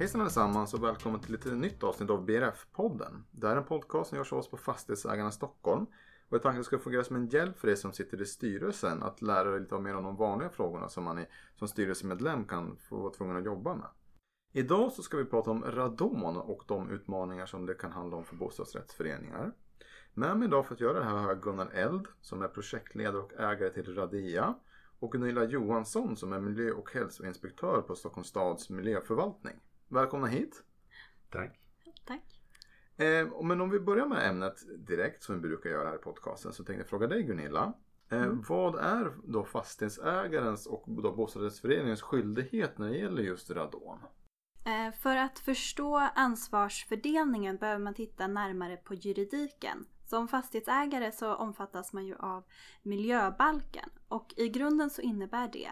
Hejsan allesammans och välkommen till ett nytt avsnitt av BRF-podden. Det här är en podcast som görs av oss på Fastighetsägarna Stockholm. Och är tanken ska fungera som en hjälp för dig som sitter i styrelsen att lära dig lite mer om de vanliga frågorna som man som styrelsemedlem kan få vara tvungen att jobba med. Idag så ska vi prata om radon och de utmaningar som det kan handla om för bostadsrättsföreningar. Med mig idag för att göra det här har jag Gunnar Eld som är projektledare och ägare till Radia och Gunilla Johansson som är miljö och hälsoinspektör på Stockholms stads miljöförvaltning. Välkomna hit! Tack! Tack! Eh, men om vi börjar med ämnet direkt som vi brukar göra här i podcasten så tänkte jag fråga dig Gunilla. Eh, mm. Vad är då fastighetsägarens och då bostadsrättsföreningens skyldighet när det gäller just radon? Eh, för att förstå ansvarsfördelningen behöver man titta närmare på juridiken. Som fastighetsägare så omfattas man ju av miljöbalken och i grunden så innebär det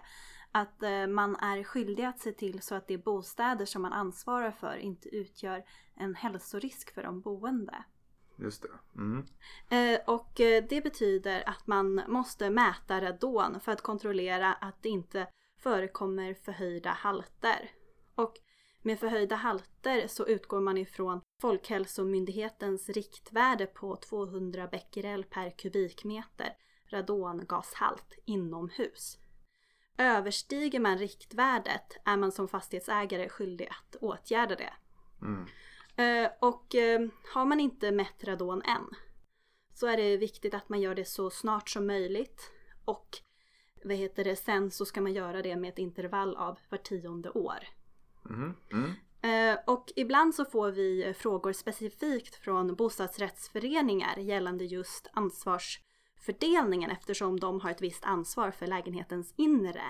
att eh, man är skyldig att se till så att de bostäder som man ansvarar för inte utgör en hälsorisk för de boende. Just det. Mm. Eh, och det betyder att man måste mäta radon för att kontrollera att det inte förekommer förhöjda halter. Och med förhöjda halter så utgår man ifrån Folkhälsomyndighetens riktvärde på 200 becquerel per kubikmeter radongashalt inomhus. Överstiger man riktvärdet är man som fastighetsägare skyldig att åtgärda det. Mm. Eh, och eh, har man inte mätt radon än så är det viktigt att man gör det så snart som möjligt och vad heter det, sen så ska man göra det med ett intervall av var tionde år. Mm. Mm. Och ibland så får vi frågor specifikt från bostadsrättsföreningar gällande just fördelningen eftersom de har ett visst ansvar för lägenhetens inre.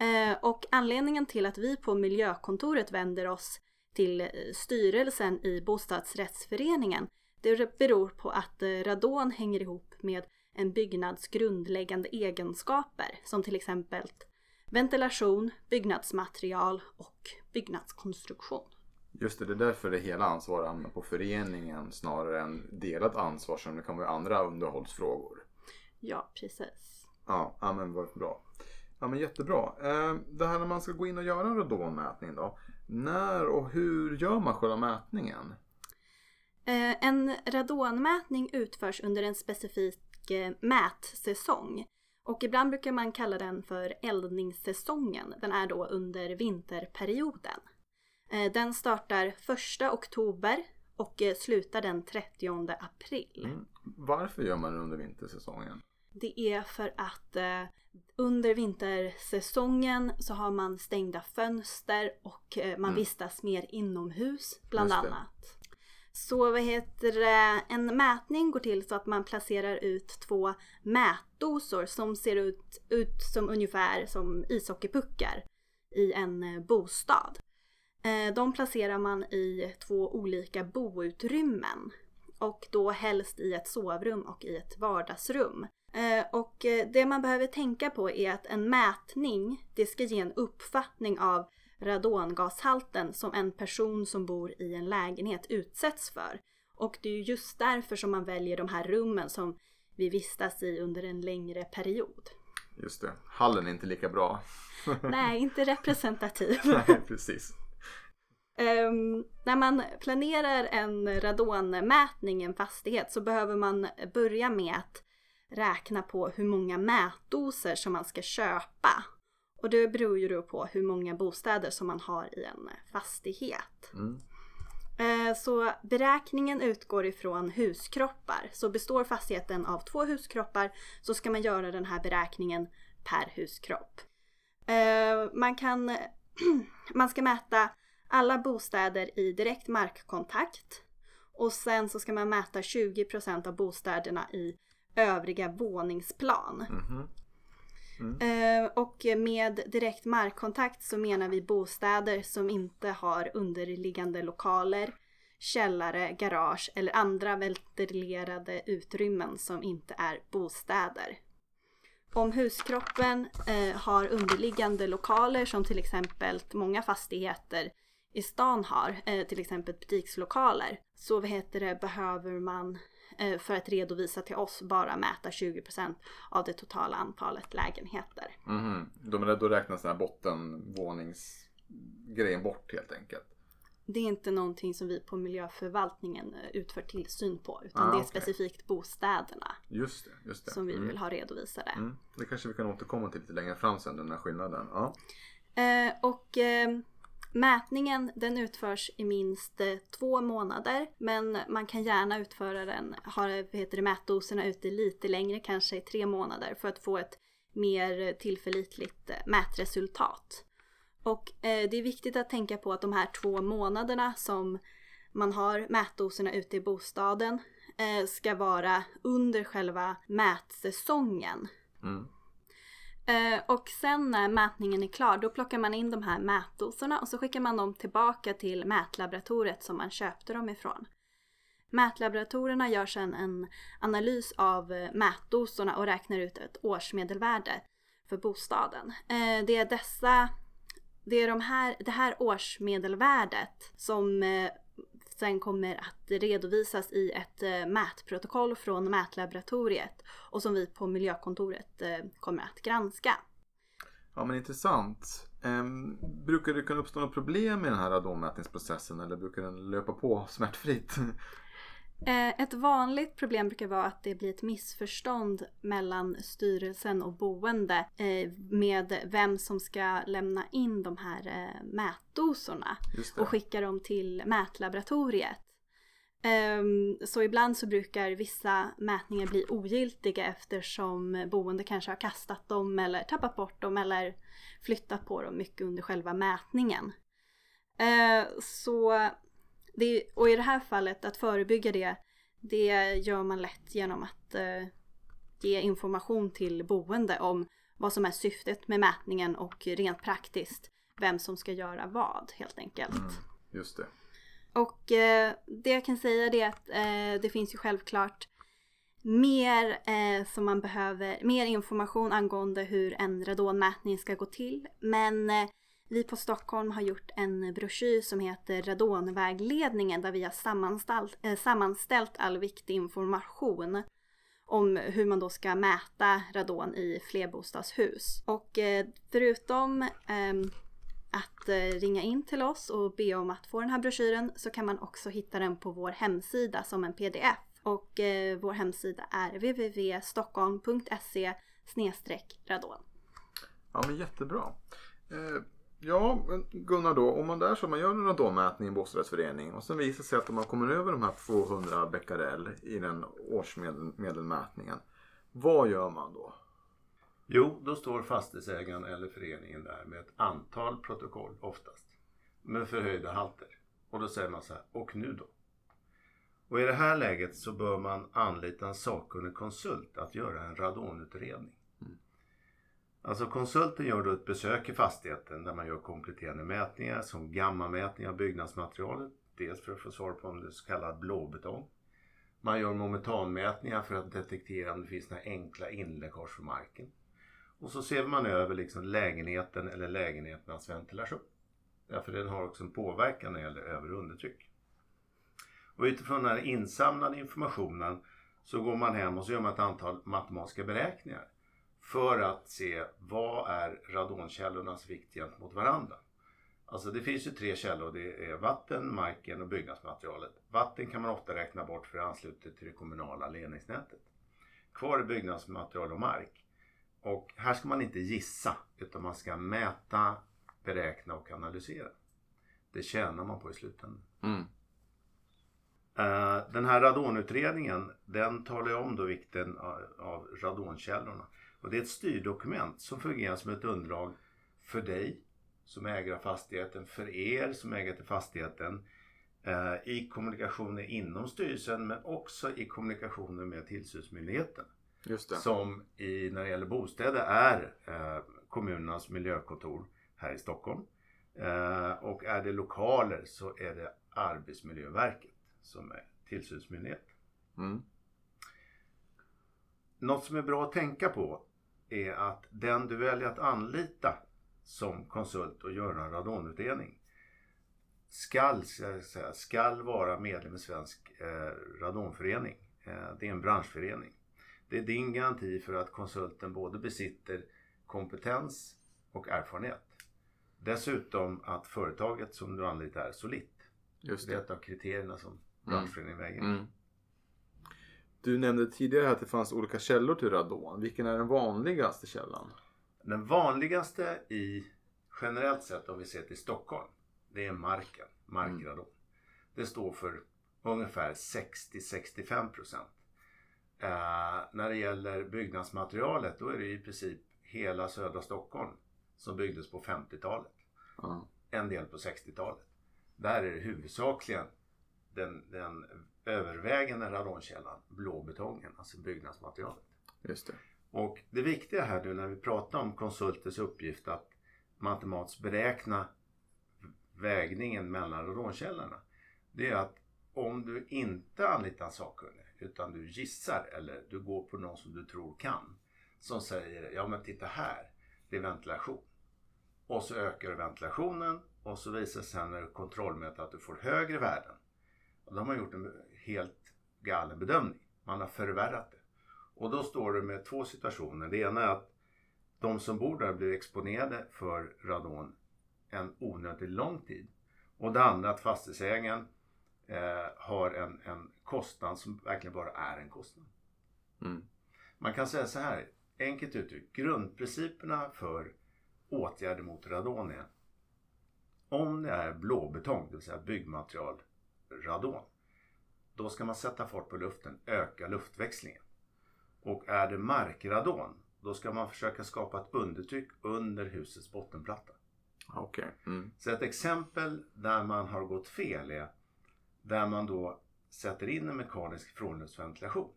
Eh, och anledningen till att vi på miljökontoret vänder oss till eh, styrelsen i bostadsrättsföreningen det beror på att eh, radon hänger ihop med en byggnads grundläggande egenskaper som till exempel ventilation, byggnadsmaterial och byggnadskonstruktion. Just det, det är därför det hela ansvaret hamnar på föreningen snarare än delat ansvar som det kan vara andra underhållsfrågor. Ja, precis. Ja, ja men vad bra. Ja men jättebra. Eh, det här när man ska gå in och göra en radonmätning då. När och hur gör man själva mätningen? Eh, en radonmätning utförs under en specifik eh, mätsäsong. Och ibland brukar man kalla den för eldningssäsongen. Den är då under vinterperioden. Eh, den startar 1 oktober och eh, slutar den 30 april. Mm. Varför gör man det under vintersäsongen? Det är för att eh, under vintersäsongen så har man stängda fönster och eh, man mm. vistas mer inomhus bland annat. Så vad heter det, en mätning går till så att man placerar ut två mätdosor som ser ut, ut som ungefär som ishockeypuckar i en bostad. Eh, de placerar man i två olika boutrymmen och då helst i ett sovrum och i ett vardagsrum. Eh, och det man behöver tänka på är att en mätning, det ska ge en uppfattning av radongashalten som en person som bor i en lägenhet utsätts för. Och det är just därför som man väljer de här rummen som vi vistas i under en längre period. Just det, hallen är inte lika bra. Nej, inte representativ. Nej, precis. Um, när man planerar en radonmätning i en fastighet så behöver man börja med att räkna på hur många mätdoser som man ska köpa och det beror ju då på hur många bostäder som man har i en fastighet. Mm. Eh, så beräkningen utgår ifrån huskroppar. Så består fastigheten av två huskroppar så ska man göra den här beräkningen per huskropp. Eh, man, kan, man ska mäta alla bostäder i direkt markkontakt och sen så ska man mäta 20% av bostäderna i övriga våningsplan. Mm -hmm. Mm. Och med direkt markkontakt så menar vi bostäder som inte har underliggande lokaler, källare, garage eller andra ventilerade utrymmen som inte är bostäder. Om huskroppen eh, har underliggande lokaler som till exempel många fastigheter i stan har, eh, till exempel butikslokaler, så vad heter det, behöver man Eh, för att redovisa till oss bara mäta 20% av det totala antalet lägenheter. Mm. Då, då räknas den här bottenvåningsgrejen bort helt enkelt? det är inte någonting som vi på miljöförvaltningen eh, utför tillsyn på utan Ah, det är okej. specifikt bostäderna Just det, just det. som vi Mm. vill ha redovisade. Mm. Det kanske vi kan återkomma till lite längre fram sen, den här skillnaden. Ja. Eh, och mätningen den utförs i minst eh, två månader men man kan gärna utföra den, ha heter det, mätdoserna ute lite längre, kanske i tre månader för att få ett mer tillförlitligt eh, mätresultat. Och eh, det är viktigt att tänka på att de här två månaderna som man har mätdoserna ute i bostaden eh, ska vara under själva mätsäsongen. Mm. Eh, och sen när mätningen är klar då plockar man in de här mätdoserna och så skickar man dem tillbaka till mätlaboratoriet som man köpte dem ifrån. Mätlaboratorierna gör sedan en analys av mätdosorna och räknar ut ett årsmedelvärde för bostaden. Eh, det är dessa det är de här, det här årsmedelvärdet som eh, sen kommer att redovisas i ett eh, mätprotokoll från mätlaboratoriet och som vi på miljökontoret eh, kommer att granska. Ja men intressant. Ehm, brukar det kunna uppstå några problem i den här radonmätningsprocessen eller brukar den löpa på smärtfritt? Eh, Ett vanligt problem brukar vara att det blir ett missförstånd mellan styrelsen och boende eh, med vem som ska lämna in de här eh, mätdosorna och skicka dem till mätlaboratoriet. Ehm, Så ibland så brukar vissa mätningar bli ogiltiga eftersom boende kanske har kastat dem eller tappat bort dem eller flyttat på dem mycket under själva mätningen. Så det, och i det här fallet att förebygga det, det gör man lätt genom att eh, ge information till boende om vad som är syftet med mätningen och rent praktiskt vem som ska göra vad helt enkelt. Mm, just det. Och eh, det jag kan säga det är att eh, det finns ju självklart mer eh, som man behöver, mer information angående hur en radonmätning ska gå till. Men eh, vi på Stockholm har gjort en broschyr som heter Radonvägledningen där vi har sammanställt, eh, sammanställt all viktig information om hur man då ska mäta radon i flerbostadshus. Och eh, förutom ehm, att eh, ringa in till oss och be om att få den här broschyren så kan man också hitta den på vår hemsida som en pdf. Och eh, vår hemsida är www.stockholm.se radon. Ja men jättebra. Eh, Ja men Gunnar då, om man där så man gör en radonmätning i en bostadsrättsförening och sen visar sig att man kommer över de här 200 becquerel i den årsmedelmätningen. Vad gör man då? Jo, då står fastighetsägaren eller föreningen där med ett antal protokoll oftast. Med förhöjda halter. Och då säger man så här, och nu då? Och i det här läget så bör man anlita en sakkunnig konsult att göra en radonutredning. Alltså konsulten gör då ett besök i fastigheten där man gör kompletterande mätningar som gammamätning av byggnadsmaterialet. Dels för att få svar på om det är så kallad blåbetong. Man gör momentanmätningar för att detektera om det finns några enkla inläckage från marken. Och så ser man över liksom lägenheten eller lägenheternas ventilation. Därför den har också en påverkan när det gäller över och undertryck. Och utifrån den här insamlade informationen så går man hem och så gör man ett antal matematiska beräkningar. För att se vad är radonkällornas vikt gentemot varandra. Alltså det finns ju tre källor. Det är vatten, marken och byggnadsmaterialet. Vatten kan man ofta räkna bort för det är anslutet till det kommunala ledningsnätet. Kvar är byggnadsmaterial och mark. Och här ska man inte gissa utan man ska mäta, beräkna och analysera. Det tjänar man på i slutändan. Mm. Eh, Den här radonutredningen den talar ju om då vikten av radonkällorna. Och det är ett styrdokument som fungerar som ett underlag för dig som av fastigheten, för er som ägare till fastigheten eh, i kommunikationer inom styrelsen men också i kommunikationer med tillsynsmyndigheten. Som i, när det gäller bostäder är eh, kommunernas miljökontor här i Stockholm. Eh, och är det lokaler så är det Arbetsmiljöverket som är tillsynsmyndighet. Mm. Något som är bra att tänka på är att den du väljer att anlita som konsult och göra en radonutredning skall, säga, skall vara medlem i Svensk eh, radonförening. Eh, det är en branschförening. Det är din garanti för att konsulten både besitter kompetens och erfarenhet. Dessutom att företaget som du anlitar är solitt. Just Det är det. ett av kriterierna som branschföreningen väger in. Mm. Du nämnde tidigare att det fanns olika källor till radon. Vilken är den vanligaste källan? Den vanligaste i generellt sett om vi ser till Stockholm. Det är marken, markradon. Det står för ungefär 60-65 procent. Eh, när det gäller byggnadsmaterialet då är det i princip hela södra Stockholm som byggdes på 50-talet. Ja. En del på 60-talet. Där är det huvudsakligen den, den övervägande radonkällan blåbetongen, alltså byggnadsmaterialet. Just det. Och det viktiga här nu när vi pratar om konsultens uppgift att matematiskt beräkna vägningen mellan radonkällorna. Det är att om du inte anlitar en sakkunnig utan du gissar eller du går på någon som du tror kan. Som säger, ja men titta här, det är ventilation. Och så ökar du ventilationen och så visar sig när du kontrollmäter att du får högre värden. Och då har gjort en helt galen bedömning. Man har förvärrat det. Och då står du med två situationer. Det ena är att de som bor där blir exponerade för radon en onödigt lång tid. Och det andra att fastighetsägaren eh, har en, en kostnad som verkligen bara är en kostnad. Mm. Man kan säga så här, enkelt uttryckt, grundprinciperna för åtgärder mot radon är om det är blåbetong, det vill säga byggmaterial radon, då ska man sätta fart på luften, öka luftväxlingen. Och är det markradon, då ska man försöka skapa ett undertryck under husets bottenplatta. Okej. Mm. Så ett exempel där man har gått fel är där man då sätter in en mekanisk frånluftsventilation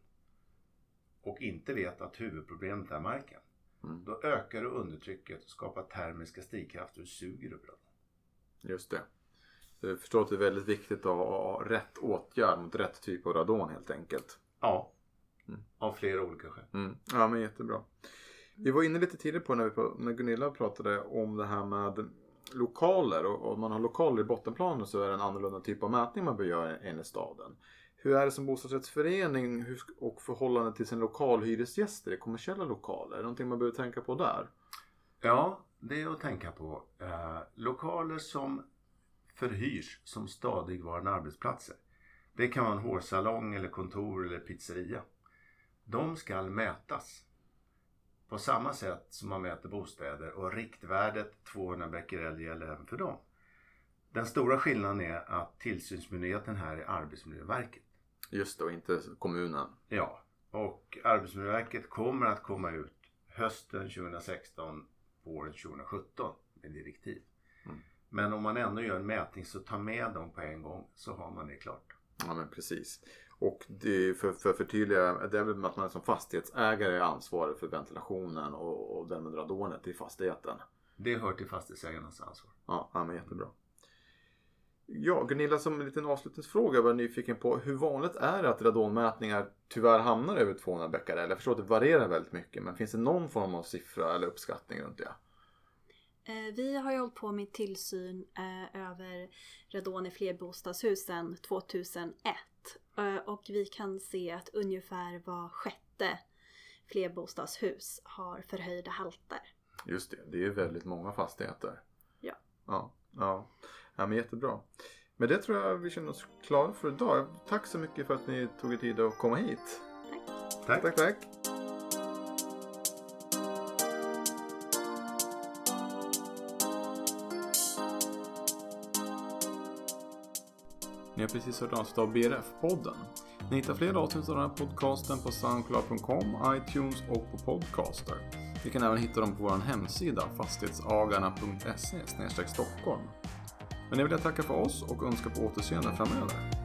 och inte vet att huvudproblemet är marken. Mm. Då ökar du undertrycket och skapar termiska stigkrafter och suger upp radon. Just det. Jag förstår att det är väldigt viktigt att ha rätt åtgärd mot rätt typ av radon helt enkelt. Ja, Mm. av flera olika skäl. Mm. Ja men jättebra. Vi var inne lite tidigare på när, vi, när Gunilla pratade om det här med lokaler och om man har lokaler i bottenplanen så är det en annorlunda typ av mätning man bör göra enligt staden. Hur är det som bostadsrättsförening och förhållande till sin lokalhyresgäster i kommersiella lokaler? Är det någonting man behöver tänka på där? Ja, det är att tänka på. Eh, lokaler som förhyrs som stadigvarande arbetsplatser. Det kan vara en hårsalong eller kontor eller pizzeria. De ska mätas. På samma sätt som man mäter bostäder och riktvärdet 200 becquerel gäller även för dem. Den stora skillnaden är att tillsynsmyndigheten här är Arbetsmiljöverket. Just det, och inte kommunen. Ja, och Arbetsmiljöverket kommer att komma ut hösten 2016, våren 2017 med direktiv. Mm. Men om man ändå gör en mätning så ta med dem på en gång så har man det klart. Ja men precis. Och det för, för att förtydliga, det är väl att man som fastighetsägare är ansvarig för ventilationen och, och därmed radonet i fastigheten. Det hör till fastighetsägarnas ansvar. Ja, ja men jättebra. Ja, Gunilla som en liten avslutningsfråga var nyfiken på hur vanligt är det att radonmätningar tyvärr hamnar över 200 becquerel? Jag förstår att det varierar väldigt mycket men finns det någon form av siffra eller uppskattning runt det? Eh, Vi har ju hållit på med tillsyn eh, över radon i flerbostadshus sedan 2001. Eh, Och vi kan se att ungefär var sjätte flerbostadshus har förhöjda halter. Just det, det är väldigt många fastigheter. Ja. Ja, ja. ja men jättebra. Men det tror jag vi känner oss klara för idag. Tack så mycket för att ni tog er tid att komma hit. Tack! Tack! Tack, tack. Ni har precis hört avsnitt av BRF-podden. Ni hittar fler avsnitt av den här podcasten på Soundcloud.com, iTunes och på Podcaster. Ni kan även hitta dem på vår hemsida fastighetsagarna.se Stockholm. Men nu vill jag tacka för oss och önska på återseende framöver.